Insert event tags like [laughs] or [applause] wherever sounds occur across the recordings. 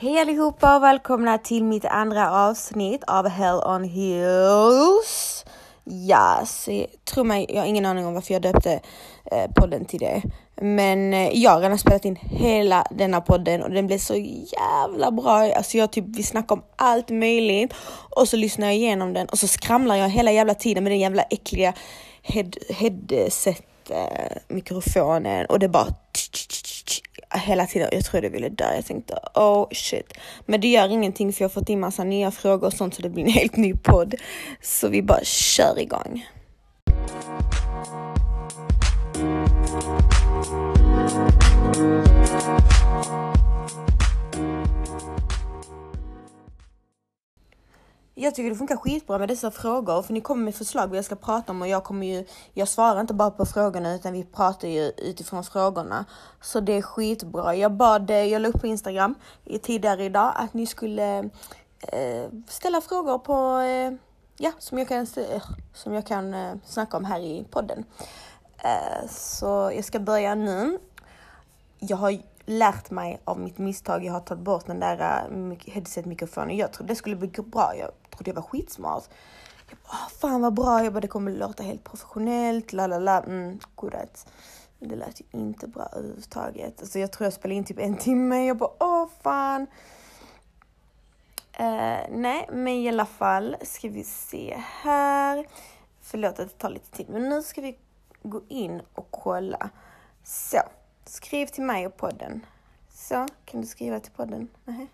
Hej allihopa och välkomna till mitt andra avsnitt av Hell on Heels. Ja, yes. tro mig, jag har ingen aning om varför jag döpte eh, podden till det. Men eh, jag har redan spelat in hela denna podden och den blev så jävla bra. Alltså jag typ, vi snackar om allt möjligt och så lyssnar jag igenom den och så skramlar jag hela jävla tiden med den jävla äckliga head, headset eh, mikrofonen och det bara hela tiden. Jag trodde jag ville dö. Jag tänkte oh shit. Men det gör ingenting för jag har fått in massa nya frågor och sånt så det blir en helt ny podd. Så vi bara kör igång. Jag tycker det funkar skitbra med dessa frågor för ni kommer med förslag vad jag ska prata om och jag kommer ju, jag svarar inte bara på frågorna utan vi pratar ju utifrån frågorna. Så det är skitbra. Jag bad, eh, jag la upp på Instagram tidigare idag att ni skulle eh, ställa frågor på, eh, ja, som jag kan, eh, som jag kan eh, snacka om här i podden. Eh, så jag ska börja nu. Jag har lärt mig av mitt misstag. Jag har tagit bort den där äh, headsetmikrofonen. headset-mikrofonen. Jag trodde det skulle bli bra. Jag trodde jag var skitsmart. Jag bara, oh, fan vad bra. Jag bara, det kommer låta helt professionellt. La la la. Mm, godhet. Det lät ju inte bra överhuvudtaget. Alltså jag tror jag spelade in typ en timme. Jag bara, åh oh, fan. Uh, nej, men i alla fall ska vi se här. Förlåt att det tar lite tid, men nu ska vi gå in och kolla. Så. Skriv till mig och podden. Så, kan du skriva till podden? Nej.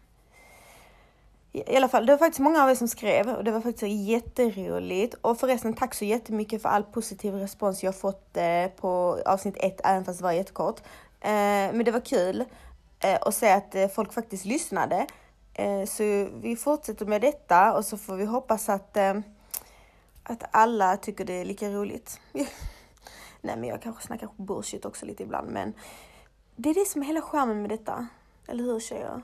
I alla fall, det var faktiskt många av er som skrev och det var faktiskt jätteroligt. Och förresten, tack så jättemycket för all positiv respons jag fått eh, på avsnitt ett, även fast det var jättekort. Eh, men det var kul eh, att se att folk faktiskt lyssnade. Så vi fortsätter med detta och så får vi hoppas att, att alla tycker det är lika roligt. [laughs] Nej, men jag kanske snackar bullshit också lite ibland, men det är det som är hela skärmen med detta. Eller hur tjejer?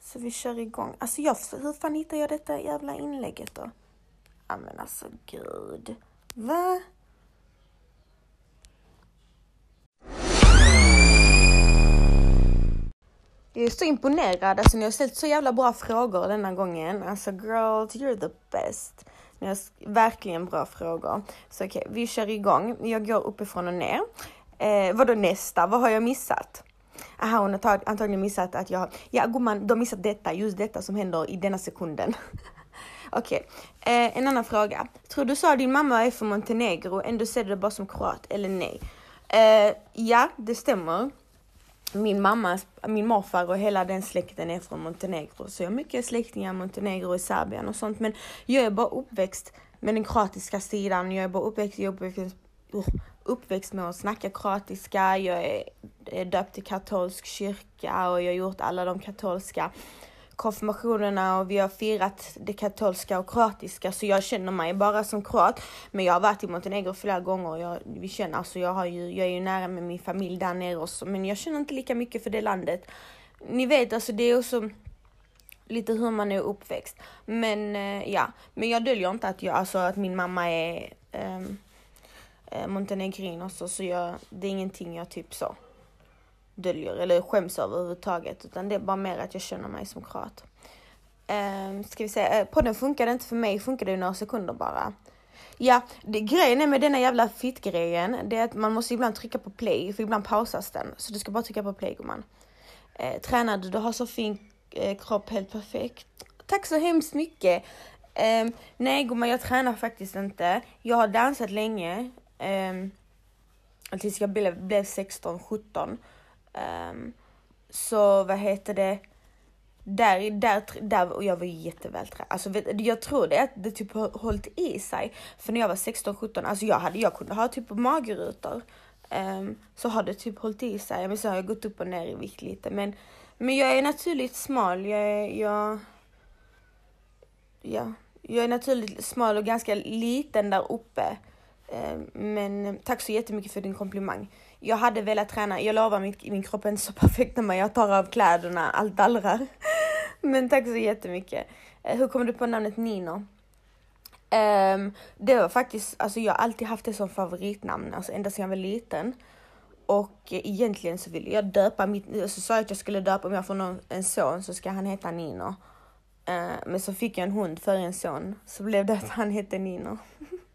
Så vi kör igång. Alltså jag, hur fan hittar jag detta jävla inlägget då? Ja men alltså gud. Va? Jag är så imponerad, alltså ni har ställt så jävla bra frågor denna gången. Alltså girls, you're the best. Men verkligen bra frågor. Så okej, okay, vi kör igång. Jag går uppifrån och ner. Eh, vadå nästa? Vad har jag missat? Aha, hon har antagligen missat att jag... Ja gumman, du har missat detta, just detta som händer i denna sekunden. [laughs] Okej, okay. eh, en annan fråga. Tror du sa din mamma är från Montenegro, ändå ser du det bara som kroat, eller nej? Eh, ja, det stämmer. Min mamma, min morfar och hela den släkten är från Montenegro, så jag har mycket släktingar i Montenegro och Serbien och sånt, men jag är bara uppväxt med den kroatiska sidan. Jag är bara uppväxt, jag är uppväxt, uh, uppväxt med att snacka kroatiska, jag är döpt i katolsk kyrka och jag har gjort alla de katolska konfirmationerna och vi har firat det katolska och kroatiska så jag känner mig bara som kroat. Men jag har varit i Montenegro flera gånger och jag, vi känner, alltså jag, har ju, jag är ju nära med min familj där nere också men jag känner inte lika mycket för det landet. Ni vet alltså det är också lite hur man är uppväxt. Men eh, ja, men jag döljer inte att jag, alltså att min mamma är um, eh, montenegrin också, så jag, det är ingenting jag typ så döljer eller skäms över överhuvudtaget, utan det är bara mer att jag känner mig som kroat. Eh, ska vi se, eh, podden funkade inte för mig, funkade i några sekunder bara. Ja, det, grejen är med denna jävla fit-grejen, det är att man måste ibland trycka på play, för ibland pausas den. Så du ska bara trycka på play gumman. Eh, tränar du, du har så fin eh, kropp, helt perfekt. Tack så hemskt mycket. Eh, nej gumman, jag tränar faktiskt inte. Jag har dansat länge, Eh, tills jag blev, blev 16, 17. Um, så vad heter det? Där, där, där, och jag var jättevältränad. Alltså jag tror det att det typ har hållit i sig. För när jag var 16, 17, alltså jag hade, jag kunde ha typ magrutor. Um, så har det typ hållit i sig. Men så har jag gått upp och ner i vikt lite. Men, men jag är naturligt smal. Jag är, jag, ja, jag är naturligt smal och ganska liten där uppe. Um, men tack så jättemycket för din komplimang. Jag hade velat träna, jag lovar min, min kropp är inte så perfekt när jag tar av kläderna, allt dallrar. Men tack så jättemycket. Eh, hur kom du på namnet Nino? Um, det var faktiskt, alltså jag har alltid haft det som favoritnamn, alltså ända sedan jag var liten. Och egentligen så ville jag döpa mitt, så sa jag att jag skulle döpa, om jag får någon, en son så ska han heta Nino. Uh, men så fick jag en hund för en son, så blev det att han hette Nino. [laughs]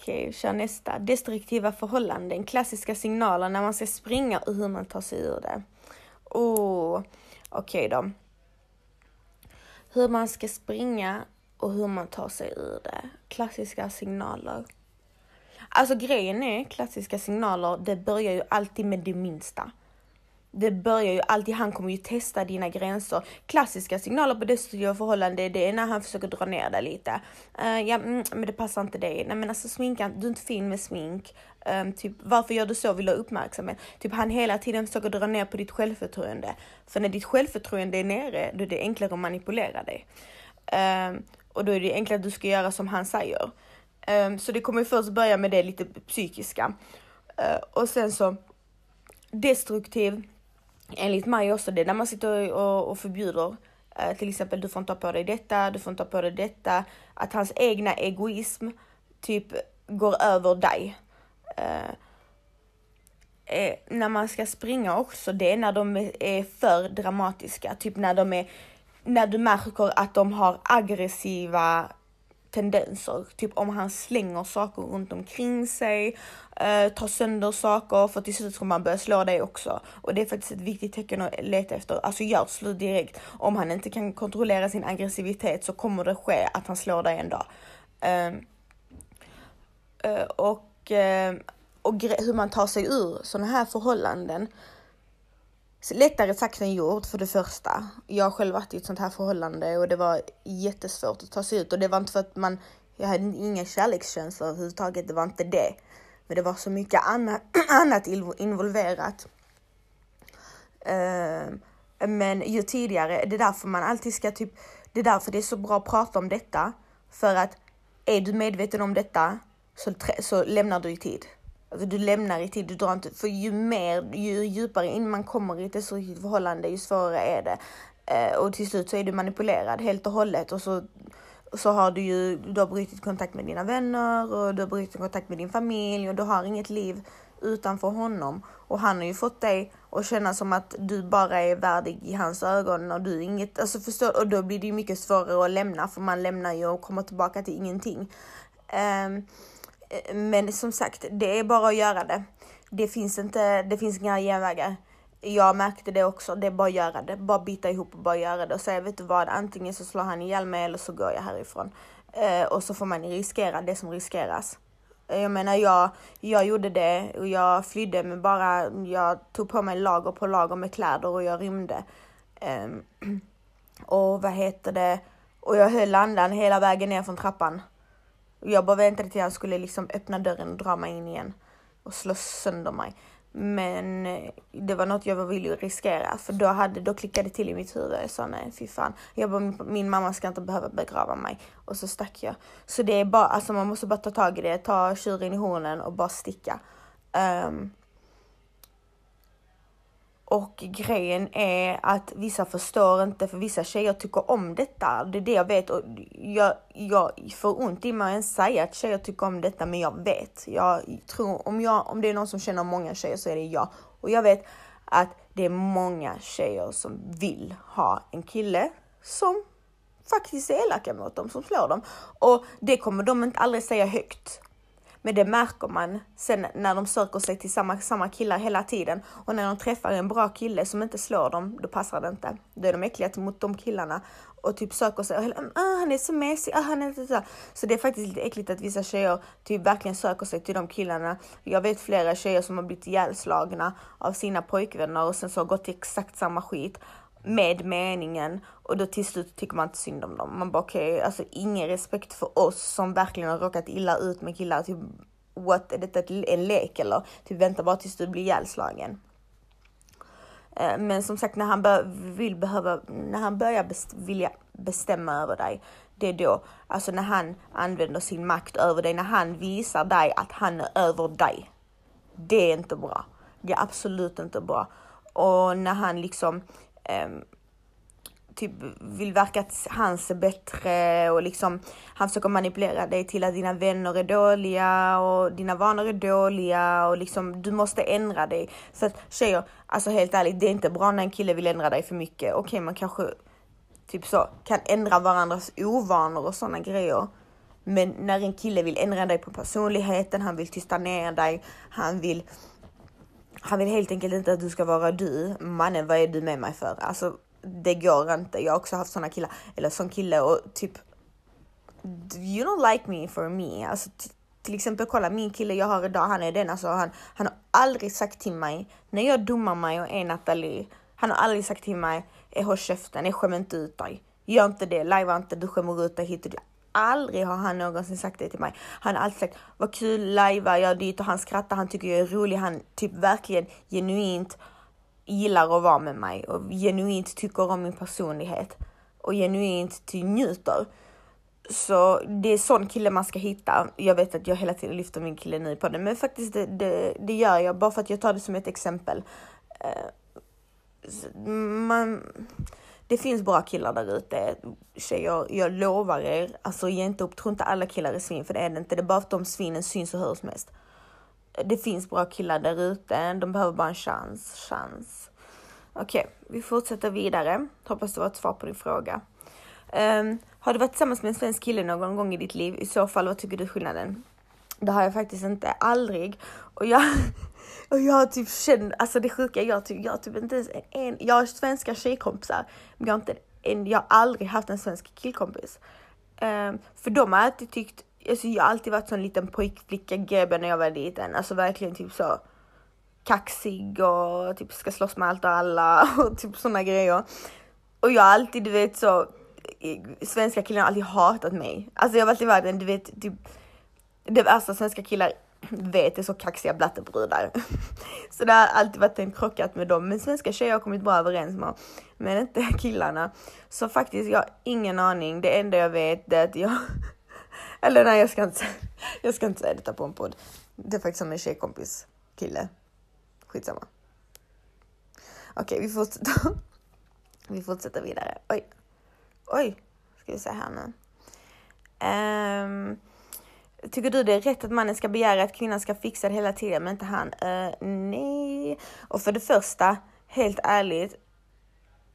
Okej, okay, kör nästa. Destruktiva förhållanden, klassiska signaler när man ska springa och hur man tar sig ur det. Oh, Okej okay då. Hur man ska springa och hur man tar sig ur det. Klassiska signaler. Alltså grejen är, klassiska signaler, det börjar ju alltid med det minsta. Det börjar ju alltid, han kommer ju testa dina gränser. Klassiska signaler på destruktiva förhållanden, det är när han försöker dra ner dig lite. Uh, ja, mm, men det passar inte dig. Nej men alltså sminka, du är inte fin med smink. Um, typ, varför gör du så? Vill du ha uppmärksamhet? Typ han hela tiden försöker dra ner på ditt självförtroende. För när ditt självförtroende är nere, då är det enklare att manipulera dig. Um, och då är det enklare att du ska göra som han säger. Um, så det kommer först börja med det lite psykiska. Uh, och sen så destruktiv, enligt mig också, det är när man sitter och, och förbjuder eh, till exempel du får inte ta på dig detta, du får inte ta på dig detta. Att hans egna egoism typ går över dig. Eh, eh när man ska springa också, det är när de är för dramatiska. Typ när de är, när du märker att de har aggressiva tendenser. Typ om han slänger saker runt omkring sig, eh, tar sönder saker för till slut kommer han börja slå dig också. Och det är faktiskt ett viktigt tecken att leta efter. Alltså gör slut direkt. Om han inte kan kontrollera sin aggressivitet så kommer det ske att han slår dig en dag. Ehm, eh, och, eh, och hur man tar sig ur sådana här förhållanden lättare sagt än gjort för det första. Jag har själv varit i ett sånt här förhållande och det var jättesvårt att ta sig ut och det var inte för att man, jag hade inga kärlekskänslor överhuvudtaget, det var inte det. Men det var så mycket [clears throat] annat, annat involverat. Ehm, men ju tidigare, det är därför man alltid ska typ, det är därför det är så bra att prata om detta. För att är du medveten om detta så, så lämnar du i tid. Alltså du lämnar i tid, du drar inte, för ju mer, ju djupare in man kommer i ett destruktivt förhållande, ju svårare är det. Eh, och till slut så är du manipulerad helt och hållet och så, så har du ju, du har brutit kontakt med dina vänner och du har brutit kontakt med din familj och du har inget liv utanför honom. Och han har ju fått dig att känna som att du bara är värdig i hans ögon och du är inget, alltså förstår, och då blir det ju mycket svårare att lämna för man lämnar ju och kommer tillbaka till ingenting. Eh, Eh, men som sagt, det är bara att göra det. Det finns inte, det finns inga genvägar. Jag märkte det också, det är bara att göra det. Bara bita ihop och bara göra det och säga, vet du vad, antingen så slår han ihjäl mig eller så går jag härifrån. Eh, och så får man riskera det som riskeras. Eh, jag menar, jag, jag gjorde det och jag flydde med bara, jag tog på mig lager på lager med kläder och jag rymde. Eh, [clears throat] och vad heter det, och jag höll andan hela vägen ner från trappan. Jag bara väntade till han skulle liksom öppna dörren och dra mig in igen och slå sönder mig. Men eh, det var något jag var villig att riskera för då, hade, då klickade det till i mitt huvud. Jag sa nej, fy fan. Jag bara, min mamma ska inte behöva begrava mig. Och så stack jag. Så det är bara, alltså man måste bara ta tag i det, ta tjuren i hornen och bara sticka. Um, och grejen är att vissa förstår inte, för vissa tjejer tycker om detta. Det är det jag vet och jag, jag får ont i mig att ens säga att tjejer tycker om detta, men jag vet. Jag tror, om, jag, om det är någon som känner många tjejer så är det jag. Och jag vet att det är många tjejer som vill ha en kille som faktiskt är elaka mot dem, som slår dem. Och det kommer de inte aldrig säga högt. Men det märker man sen när de söker sig till samma, samma killar hela tiden. Och när de träffar en bra kille som inte slår dem, då passar det inte. Då är de äckliga mot de killarna och typ söker sig. Och, ah, han är så mesig, ah, han är så. så det är faktiskt lite äckligt att vissa tjejer typ verkligen söker sig till de killarna. Jag vet flera tjejer som har blivit ihjälslagna av sina pojkvänner och sen så har gått till exakt samma skit med meningen och då till slut tycker man inte synd om dem. Man bara okej, okay, alltså ingen respekt för oss som verkligen har råkat illa ut med killar. Typ what, är detta en lek eller? Typ vänta bara tills du blir ihjälslagen. Eh, men som sagt, när han, bör, vill behöva, när han börjar best, vilja bestämma över dig, det är då, alltså när han använder sin makt över dig, när han visar dig att han är över dig. Det är inte bra. Det är absolut inte bra. Och när han liksom um, typ vill verka att han ser bättre och liksom han försöker manipulera dig till att dina vänner är dåliga och dina vanor är dåliga och liksom du måste ändra dig. Så att tjejer, alltså helt ärligt, det är inte bra när en kille vill ändra dig för mycket. Okej, okay, man kanske typ så kan ändra varandras ovanor och sådana grejer. Men när en kille vill ändra dig på personligheten, han vill tysta ner dig, han vill han vill helt enkelt inte att du ska vara du. Mannen, vad är du med mig för? Alltså, det går inte. Jag har också haft såna killar, eller sån kille och typ You don't like me for me. Alltså, till exempel kolla min kille jag har idag, han är den alltså, han, han har aldrig sagt till mig när jag domar mig och är Nathalie, han har aldrig sagt till mig eh, håll käften, eh, jag skämmer inte ut dig. Gör inte det, lajva inte, du skämmer ut dig hit och dit. Aldrig har han någonsin sagt det till mig. Han har alltid sagt vad kul, lajva, jag dit och han skrattar, han tycker jag är rolig, han typ verkligen genuint gillar att vara med mig och genuint tycker om min personlighet och genuint till njuter. Så det är sån kille man ska hitta. Jag vet att jag hela tiden lyfter min kille nu på det, men faktiskt det, det, det gör jag bara för att jag tar det som ett exempel. Eh, man, det finns bra killar där ute, tjejer. Jag lovar er, alltså ge inte upp. Tro inte alla killar är svin, för det är det inte. Det är bara för att de svinen syns och hörs mest det finns bra killar där ute. De behöver bara en chans. chans. Okej, okay, vi fortsätter vidare. Hoppas det var ett svar på din fråga. Um, har du varit tillsammans med en svensk kille någon gång i ditt liv? I så fall, vad tycker du är skillnaden? Det har jag faktiskt inte, aldrig. Och jag, [laughs] och jag typ känner, alltså det sjuka, jag typ, jag typ inte ens en, jag har svenska tjejkompisar, men jag har inte en, jag har aldrig haft en svensk killkompis. Um, för de har alltid tyckt alltså jag har alltid varit sån liten pojkflicka gubbe när jag var liten. Alltså verkligen typ så kaxig och typ ska slåss med allt och alla [laughs] och typ såna grejer. Och jag har alltid, du vet så, eh, svenska killar har alltid hatat mig. Alltså jag har alltid varit en, du vet, typ, det värsta svenska killar [clears throat] vet är så kaxiga blattebrudar. [laughs] Så det har alltid varit en krockat med dem. Men svenska tjejer har kommit bra överens med, men inte [laughs] killarna. Så faktiskt, jag har ingen aning. Det enda jag vet är att jag [laughs] eller nej, jag ska inte, jag ska inte säga detta på en podd. Det är faktiskt som en tjejkompis kille. Skitsamma. Okej, okay, vi fortsätter. Vi fortsätter vidare. Oj, oj, ska vi se här nu. Um, tycker du det är rätt att mannen ska begära att kvinnan ska fixa det hela tiden, men inte han? Uh, nej. Och för det första, helt ärligt,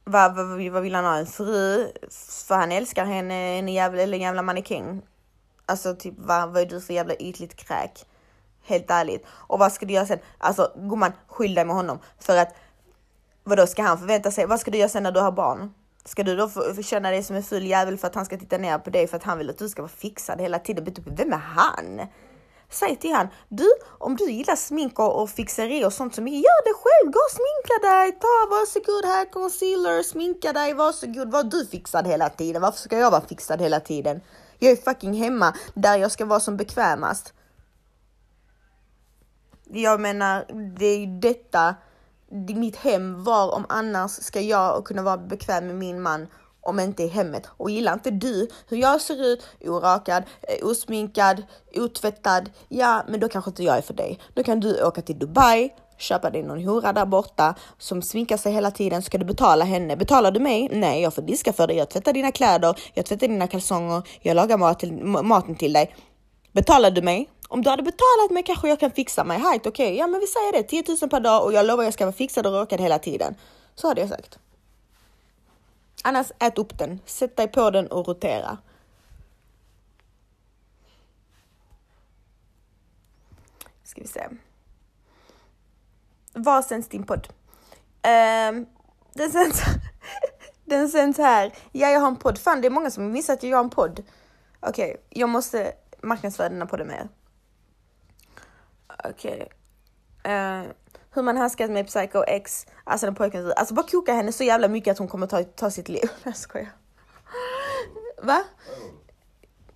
vad, vad, vad vill han ha? En fru? För han älskar henne, en jävla, eller en jävla mannekäng. Alltså typ vad, vad är du för jävla ytligt kräk? Helt ärligt. Och vad ska du göra sen? Alltså gumman, skyll dig med honom. För att vadå ska han förvänta sig? Vad ska du göra sen när du har barn? Ska du då få, känna dig som en ful jävel för att han ska titta ner på dig för att han vill att du ska vara fixad hela tiden? Typ, vem är han? Säg till han, du om du gillar smink och, och fixeri och sånt som gör det själv, gå och sminka dig, ta varsågod här concealer, sminka dig, varsågod, var du fixad hela tiden? Varför ska jag vara fixad hela tiden? Jag är fucking hemma där jag ska vara som bekvämast. Jag menar, det är ju detta, mitt hem. Var om annars ska jag kunna vara bekväm med min man om inte i hemmet. Och gillar inte du hur jag ser ut, orakad, eh, osminkad, otvättad, ja, men då kanske inte jag är för dig. Då kan du åka till Dubai, köpa dig någon hora där borta som sminkar sig hela tiden ska du betala henne. Betalar du mig? Nej, jag får diska för dig. Jag tvättar dina kläder, jag tvättar dina kalsonger, jag lagar mat till, maten till dig. Betalar du mig? Om du hade betalat mig kanske jag kan fixa mig. Height, okej, okay. ja men vi säger det, 10 000 per dag och jag lovar jag ska vara fixad och rakad hela tiden. Så hade jag sagt. Annars ät upp den, sätt dig på den och rotera. Ska vi se. Var sänds din podd? Um, den sänds, [laughs] den sänds här. Ja, jag har en podd. Fan, det är många som missat att jag har en podd. Okej, okay, jag måste marknadsföra denna podden mer. Okej. Okay. Uh, ehm, hur man handskas med Psycho X, alltså den pojken, alltså bara koka henne så jävla mycket att hon kommer ta, ta sitt liv. [laughs] Jag skojar. Va?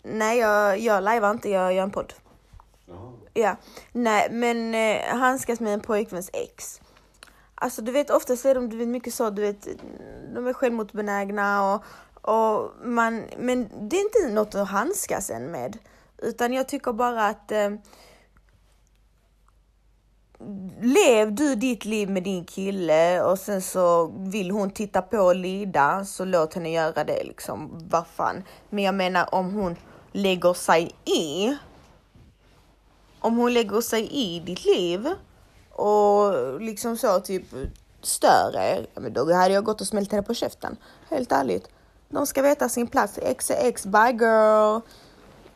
Nej, jag, jag lajvar inte, jag gör en podd. Ja, nej men eh, handskas med en pojkväns ex. Alltså du vet oftast är de du vet, mycket så, du vet, de är självmordsbenägna och, och man, men det är inte något att handskas än med. Utan jag tycker bara att eh, lev du ditt liv med din kille och sen så vill hon titta på och lida så låt henne göra det liksom. Vad fan. Men jag menar om hon lägger sig i. Om hon lägger sig i ditt liv och liksom så typ stör er. Men då hade jag gått och smält henne på käften. Helt ärligt. De ska veta sin plats. X är X. Bye girl.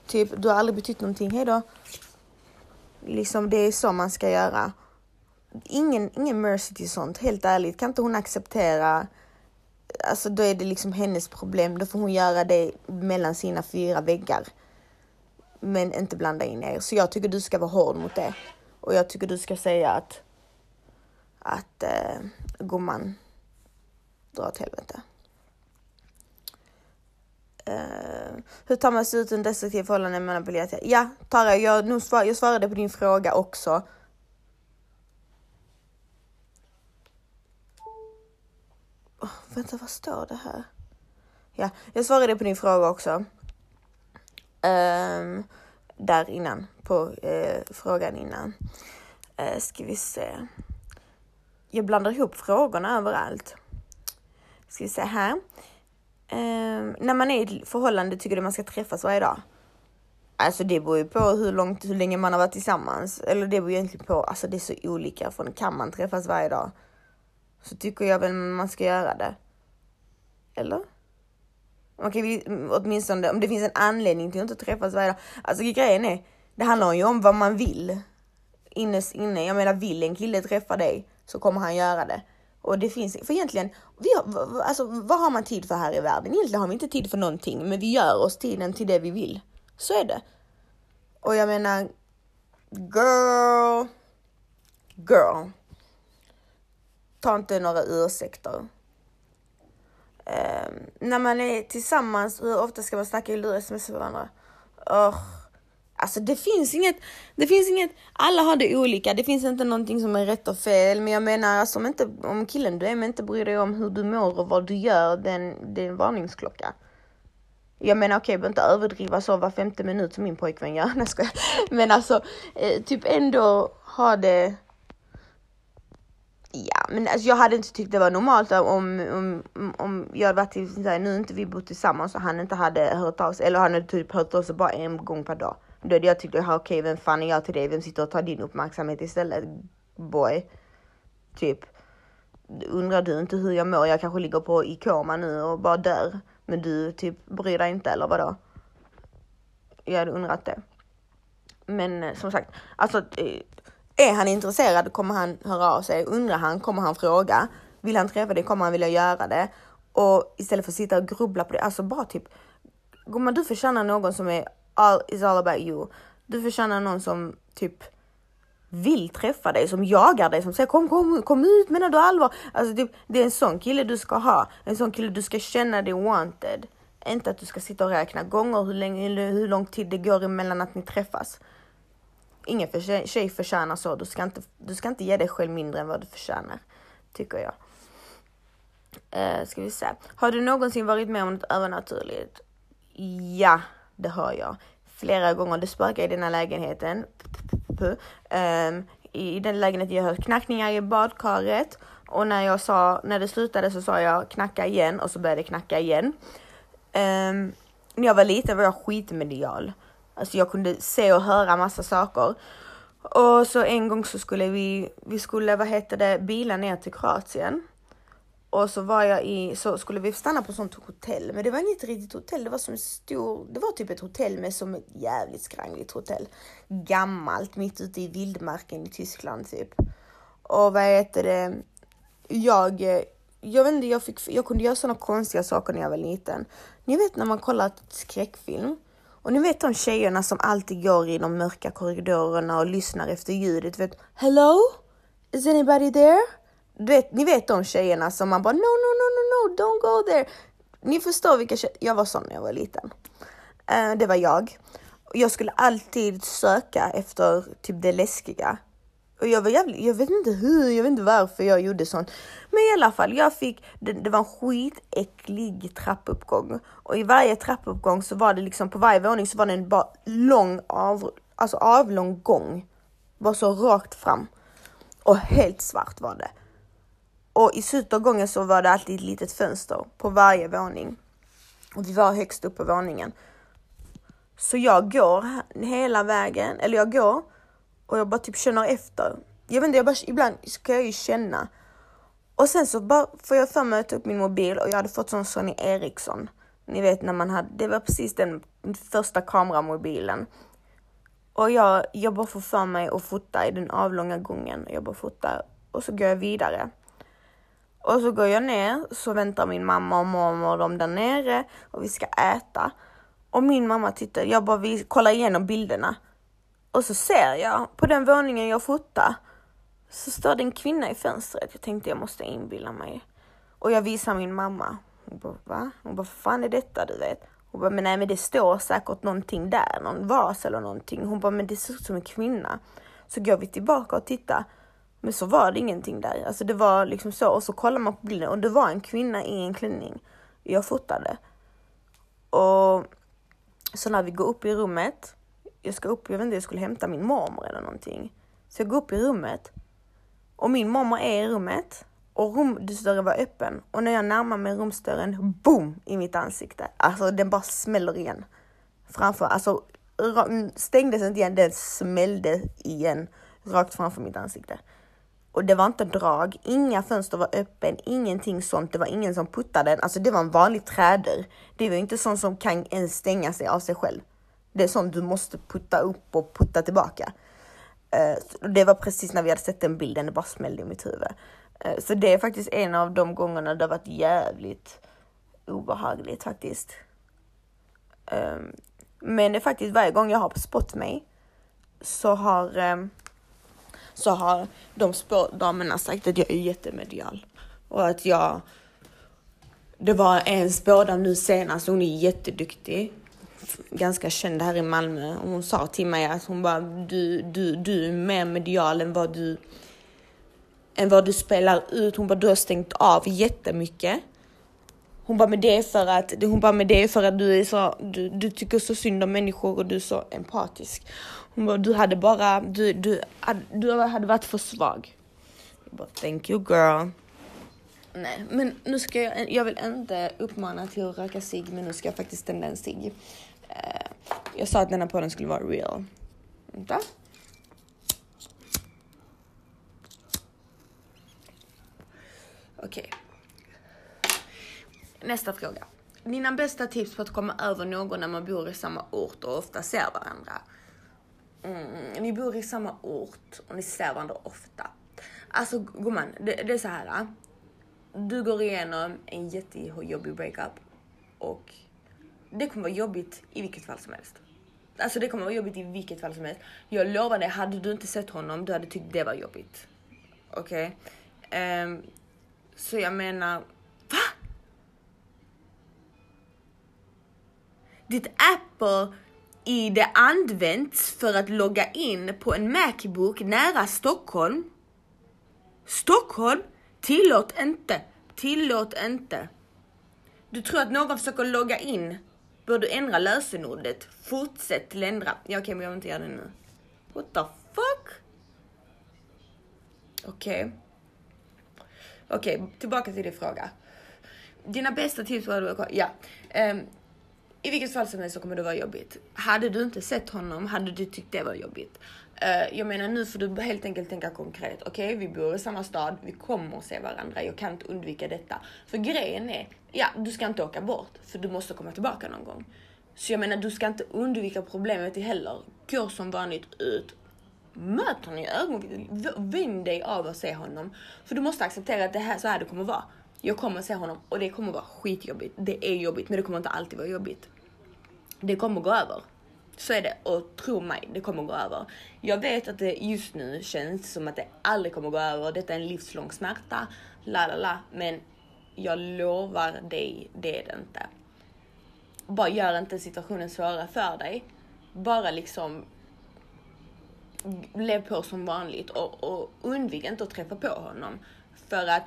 Typ, du har aldrig betytt någonting. Hejdå. Liksom det är så man ska göra. Ingen, ingen mercy till sånt, helt ärligt. Kan inte hon acceptera, alltså då är det liksom hennes problem. Då får hon göra det mellan sina fyra väggar. Men inte blanda in er. Så jag tycker du ska vara hård mot det. Och jag tycker du ska säga att, att eh, gumman, dra åt helvete. Uh, hur tar man sig ut ur en destruktiv förhållande med manipulerat? Ja, Tara, jag, nu svar, jag svarade på din fråga också. Oh, vänta, vad står det här? Ja, jag svarade på din fråga också. Um, där innan, på uh, frågan innan. Uh, ska vi se. Jag blandar ihop frågorna överallt. Ska vi se här. Um, när man är i ett förhållande tycker du man ska träffas varje dag? Alltså det beror ju på hur långt, hur länge man har varit tillsammans. Eller det beror egentligen på, alltså det är så olika från kan man träffas varje dag? Så tycker jag väl man ska göra det. Eller? Man kan ju åtminstone, om det finns en anledning till att inte träffas varje dag. Alltså grejen är, det handlar ju om vad man vill. Innes inne, jag menar vill en kille träffa dig så kommer han göra det. Och det finns, för egentligen, vi har, alltså, vad har man tid för här i världen? Egentligen har vi inte tid för någonting, men vi gör oss tiden till det vi vill. Så är det. Och jag menar, girl, girl. Ta inte några ursäkter. Um, när man är tillsammans, hur ofta ska man snacka i luren med varandra? Oh. Alltså det finns inget, det finns inget, alla har det olika, det finns inte någonting som är rätt och fel, men jag menar alltså om inte, om killen du är med inte bryr dig om hur du mår och vad du gör, den, det är en varningsklocka. Jag menar okej, okay, behöver inte överdriva så var femte minut som min pojkvän gör, [laughs] nej jag Men alltså, eh, typ ändå ha det Ja, men alltså jag hade inte tyckt det var normalt om, om, om jag hade varit i, nu inte vi bott tillsammans och han inte hade hört av sig, eller han hade typ hört av sig bara en gång per dag. Då hade jag tyckt, okej okay, vem fan är jag till dig? Vem sitter och tar din uppmärksamhet istället? Boy. Typ. Undrar du inte hur jag mår? Jag kanske ligger på i koma nu och bara dör. Men du typ bryr dig inte eller vadå? Jag hade undrat det. Men eh, som sagt, alltså eh, är han intresserad kommer han höra av sig. Undrar han kommer han fråga. Vill han träffa dig kommer han vilja göra det. Och istället för att sitta och grubbla på det, alltså bara typ Gumman du förtjänar någon som är all, is all about you. Du förtjänar någon som typ vill träffa dig, som jagar dig, som säger kom, kom, kom ut, menar du allvar? Alltså typ, det är en sån kille du ska ha, en sån kille du ska känna dig wanted. Inte att du ska sitta och räkna gånger hur, länge, hur lång tid det går emellan att ni träffas. Ingen för, tjej förtjänar så, du ska, inte, du ska inte ge dig själv mindre än vad du förtjänar, tycker jag. Uh, ska vi se. Har du någonsin varit med om något övernaturligt? Ja, det hör jag flera gånger. Det spökar i den här lägenheten. Um, I den lägenheten jag hör knackningar i badkaret och när jag sa, när det slutade så sa jag knacka igen och så började det knacka igen. Um, när jag var liten var jag skitmedial. Alltså jag kunde se och höra massa saker. Och så en gång så skulle vi, vi skulle, vad heter det, bila ner till Kroatien. Och så var jag i, så skulle vi stanna på sånt hotell, men det var inget riktigt hotell. Det var som en stor, det var typ ett hotell med som ett jävligt skrangligt hotell. Gammalt, mitt ute i vildmarken i Tyskland typ. Och vad heter det? Jag, jag vet inte, jag, fick, jag kunde göra sådana konstiga saker när jag var liten. Ni vet när man kollar ett skräckfilm och ni vet de tjejerna som alltid går i de mörka korridorerna och lyssnar efter ljudet. Vet, Hello? Is anybody there? Vet, ni vet de tjejerna som man bara no, no, no, no, no, don't go there. Ni förstår vilka tjejer, jag var sån när jag var liten. Uh, det var jag. Jag skulle alltid söka efter typ det läskiga. Och jag var jävligt, jag vet inte hur, jag vet inte varför jag gjorde sånt. Men i alla fall, jag fick, det, det var en skitäcklig trappuppgång. Och i varje trappuppgång så var det liksom, på varje våning så var det en bara lång av, alltså avlång gång. Bara så rakt fram. Och helt svart var det. Och i slutet av gången så var det alltid ett litet fönster på varje våning. Och vi var högst upp på våningen. Så jag går hela vägen, eller jag går och jag bara typ känner efter. Jag vet inte, jag bara, ibland ska jag ju känna. Och sen så bara får jag för mig att ta upp min mobil och jag hade fått sån Sony Ericsson. Ni vet när man hade, det var precis den första kameramobilen. Och jag, jag bara får för mig att fota i den avlånga gången. Jag bara fotar och så går jag vidare. Och så går jag ner, så väntar min mamma och mormor och där nere och vi ska äta. Och min mamma tittar, jag bara vi kollar igenom bilderna. Och så ser jag på den våningen jag fotar så står det en kvinna i fönstret. Jag tänkte jag måste inbilla mig. Och jag visar min mamma. Hon bara va? Hon bara vad fan är detta du vet? Hon bara men nej men det står säkert någonting där, någon vas eller någonting. Hon bara men det ser ut som en kvinna. Så går vi tillbaka och tittar. Men så var det ingenting där. Alltså det var liksom så och så kollar man på bilden och det var en kvinna i en klänning. Jag fotade. Och så när vi går upp i rummet. Jag ska upp, jag vet inte, jag skulle hämta min mormor eller någonting. Så jag går upp i rummet och min mormor är i rummet och rumsdörren var öppen och när jag närmar mig rumsdörren, boom, i mitt ansikte. Alltså den bara smäller igen. Framför, alltså stängdes inte igen, den smällde igen rakt framför mitt ansikte. Och det var inte drag, inga fönster var öppen, ingenting sånt. Det var ingen som puttade den. Alltså det var en vanlig trädörr. Det var inte sånt som kan ens stänga sig av sig själv. Det är sånt du måste putta upp och putta tillbaka. Uh, det var precis när vi hade sett den bilden, det bara smällde i mitt huvud. Uh, så det är faktiskt en av de gångerna det har varit jävligt obehagligt faktiskt. Um, men det är faktiskt varje gång jag har spott mig så har um, så har de spådamerna sagt att jag är jättemedial och att jag. Det var en spådam nu senast, hon är jätteduktig, ganska känd här i Malmö och hon sa till mig att hon bara du, du, du är mer medial än vad du än vad du spelar ut. Hon bara du har stängt av jättemycket. Hon bara, med det är för att, hon bara, med det för att du är så, du, du tycker så synd om människor och du är så empatisk. Hon bara, du hade bara, du, du, du hade varit för svag. Jag bara, thank you girl. Nej, men nu ska jag, jag vill inte uppmana till att röka cigg, men nu ska jag faktiskt tända en cigg. Eh, jag sa att denna podden skulle vara real. Vänta. Okej. Okay. Nästa fråga. Dina bästa tips på att komma över någon när man bor i samma ort och ofta ser varandra? Mm, ni bor i samma ort och ni ser varandra ofta. Alltså gumman, det, det är så här. Du går igenom en jättejobbig breakup och det kommer vara jobbigt i vilket fall som helst. Alltså det kommer vara jobbigt i vilket fall som helst. Jag lovar dig, hade du inte sett honom, du hade tyckt det var jobbigt. Okej? Okay? Um, så jag menar, va? Ditt Apple i det används för att logga in på en Macbook nära Stockholm. Stockholm? Tillåt inte. Tillåt inte. Du tror att någon försöker logga in? Bör du ändra lösenordet? Fortsätt till ändra. Ja, okej, okay, men jag vill inte göra det nu. What the fuck? Okej. Okay. Okej, okay, tillbaka till din fråga. Dina bästa tips var Ja. Um, i vilket fall som helst så kommer det vara jobbigt. Hade du inte sett honom hade du tyckt det var jobbigt. Uh, jag menar nu får du helt enkelt tänka konkret. Okej, okay, vi bor i samma stad, vi kommer att se varandra, jag kan inte undvika detta. För grejen är, ja, du ska inte åka bort, för du måste komma tillbaka någon gång. Så jag menar, du ska inte undvika problemet heller. Gå som vanligt ut, möt honom i ögonblicket, vänd dig av och se honom. För du måste acceptera att det här så här det kommer vara. Jag kommer se honom och det kommer vara skitjobbigt. Det är jobbigt, men det kommer inte alltid vara jobbigt det kommer gå över. Så är det och tro mig, det kommer gå över. Jag vet att det just nu känns som att det aldrig kommer gå över. Detta är en livslång smärta, la la la, men jag lovar dig, det är det inte. Bara gör inte situationen svårare för dig. Bara liksom lev på som vanligt och, och undvik inte att träffa på honom. För att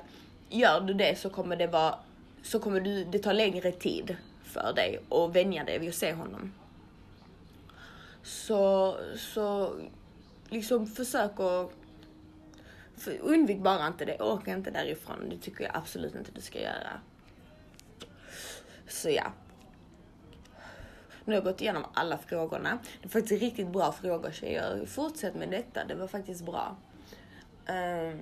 gör du det så kommer det vara, så kommer du, det ta längre tid för dig och vänja dig vid att se honom. Så, så liksom försök att För undvik bara inte det. Åk inte därifrån. Det tycker jag absolut inte du ska göra. Så ja. Nu har jag gått igenom alla frågorna. Det är faktiskt riktigt bra frågor tjejer. Fortsätt med detta, det var faktiskt bra. Um,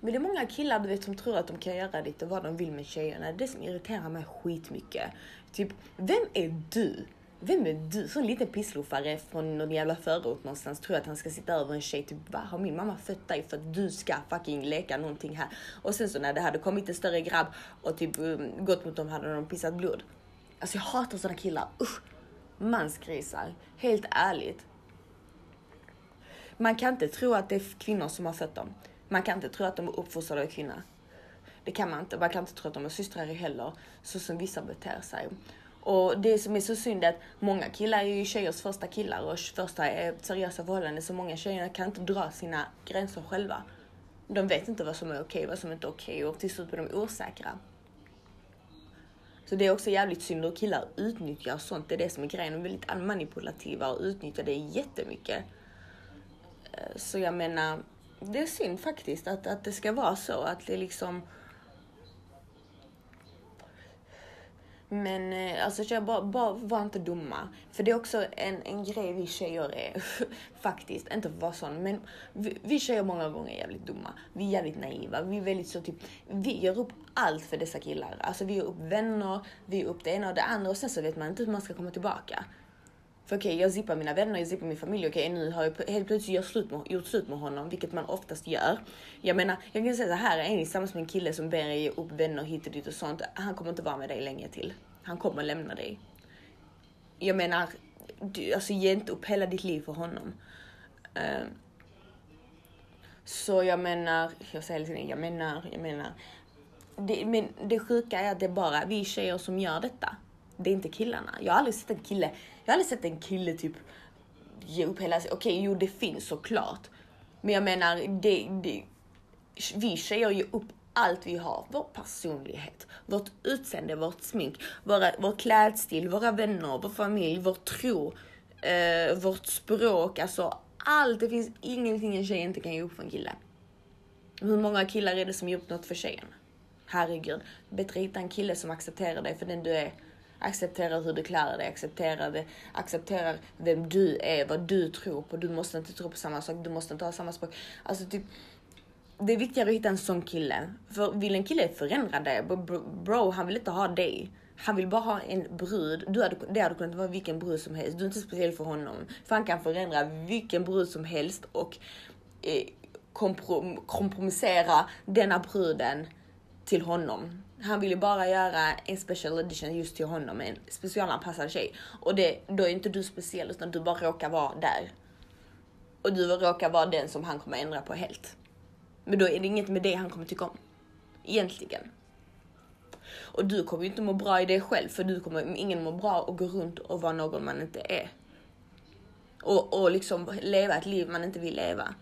men det är många killar du vet som tror att de kan göra lite vad de vill med tjejerna. Det som irriterar mig skitmycket. Typ, vem är du? Vem är du? Så en liten pissluffare från någon jävla förort någonstans tror att han ska sitta över en tjej. Typ, va? Har min mamma fött dig för att du ska fucking leka någonting här? Och sen så när det hade kommit en större grabb och typ um, gått mot dem hade de pissat blod. Alltså jag hatar sådana killar. Usch! Mansgrisar. Helt ärligt. Man kan inte tro att det är kvinnor som har fött dem. Man kan inte tro att de är uppfostrade av kvinnor. Det kan man inte. Man kan inte tro att de är systrar heller, så som vissa beter sig. Och det som är så synd är att många killar är ju tjejers första killar och första eh, seriösa förhållanden, så många tjejer kan inte dra sina gränser själva. De vet inte vad som är okej, vad som inte är okej och till slut blir de osäkra. Så det är också jävligt synd hur killar utnyttjar sånt. Det är det som är grejen. De är väldigt manipulativa och utnyttjar det jättemycket. Eh, så jag menar, det är synd faktiskt att, att det ska vara så. Att det liksom... Men eh, alltså tjejer, bara, bara var inte dumma. För det är också en, en grej vi tjejer är, [laughs] faktiskt, inte för att vara sån, men vi, vi tjejer många gånger är jävligt dumma. Vi är jävligt naiva, vi är väldigt så typ, vi gör upp allt för dessa killar. Alltså vi gör upp vänner, vi gör upp det ena och det andra och sen så vet man inte hur man ska komma tillbaka. För okej, okay, jag zippar mina vänner, jag zippar min familj. Okej, okay, nu har jag helt plötsligt gjort slut, med, gjort slut med honom, vilket man oftast gör. Jag menar, jag kan säga så här, är ni tillsammans med en kille som ber er ge upp vänner hit och dit och sånt, han kommer inte vara med dig länge till. Han kommer lämna dig. Jag menar, du, alltså ge inte upp hela ditt liv för honom. Uh, så jag menar, jag säger hela tiden, jag menar, jag menar. Det, men det sjuka är att det är bara vi tjejer som gör detta. Det är inte killarna. Jag har aldrig sett en kille, jag har aldrig sett en kille typ ge upp hela Okej, okay, jo det finns såklart. Men jag menar, det, det, vi tjejer ger upp allt vi har. Vår personlighet, vårt utseende, vårt smink, våra, vår klädstil, våra vänner, vår familj, vår tro, eh, vårt språk. Alltså allt. Det finns ingenting en tjej inte kan ge upp för en kille. Hur många killar är det som gjort något för tjejen? Herregud. Bättre hitta en kille som accepterar dig för den du är accepterar hur du klär dig, accepterar, det, accepterar vem du är, vad du tror på. Du måste inte tro på samma sak, du måste inte ha samma språk. Alltså typ, det är viktigare att hitta en sån kille. För vill en kille förändra dig, bro, han vill inte ha dig. Han vill bara ha en brud. Du hade, det hade kunnat vara vilken brud som helst. Du är inte speciell för honom. För han kan förändra vilken brud som helst och eh, komprom kompromissera denna bruden till honom. Han vill ju bara göra en special edition just till honom, med en specialanpassad tjej. Och det, då är inte du speciell utan du bara råkar vara där. Och du råkar vara den som han kommer ändra på helt. Men då är det inget med det han kommer tycka om. Egentligen. Och du kommer ju inte må bra i det själv för du kommer ingen må bra och gå runt och vara någon man inte är. Och, och liksom leva ett liv man inte vill leva.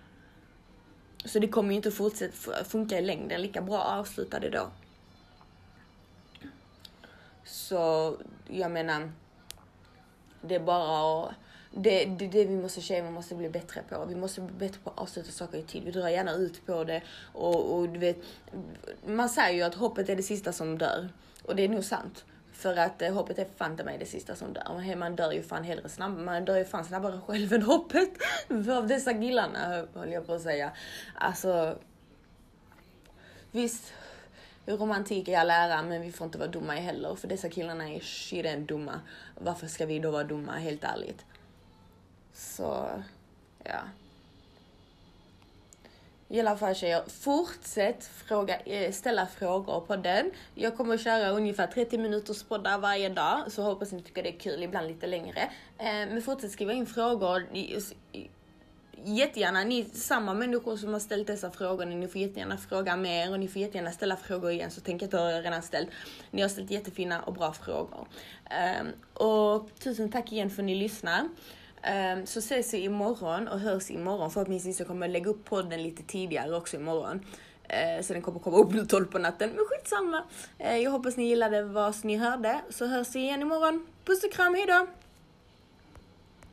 Så det kommer ju inte fortsätta funka i längden. Lika bra att avsluta det då. Så jag menar, det är bara att det, det, det vi måste tjejer vi måste bli bättre på. Vi måste bli bättre på att avsluta saker i tid. Vi drar gärna ut på det och, och du vet, man säger ju att hoppet är det sista som dör och det är nog sant. För att eh, hoppet är fan mig det sista som dör. Man dör ju fan hellre snabbare, man dör ju fan snabbare [laughs] själv än hoppet. Av dessa killarna höll jag på att säga. Alltså, visst, romantik i all ära, men vi får inte vara dumma heller. För dessa killarna är shit dumma. Varför ska vi då vara dumma, helt ärligt? Så, ja. I alla fall tjejer, fortsätt fråga, eh, ställa frågor på den. Jag kommer att köra ungefär 30 minuters poddar varje dag, så hoppas ni tycker det är kul, ibland lite längre. Eh, men fortsätt skriva in frågor. Jättegärna, ni samma människor som har ställt dessa frågor, ni får jättegärna fråga mer och ni får jättegärna ställa frågor igen så tänk att jag redan ställt. Ni har ställt jättefina och bra frågor. Ehm, och tusen tack igen för att ni lyssnar. Um, så ses vi imorgon och hörs imorgon. Förhoppningsvis så kommer jag lägga upp podden lite tidigare också imorgon. Uh, så den kommer komma upp nu 12 på natten. Men skitsamma. Uh, jag hoppas ni gillade vad ni hörde. Så hörs vi igen imorgon. Puss och kram, hejdå!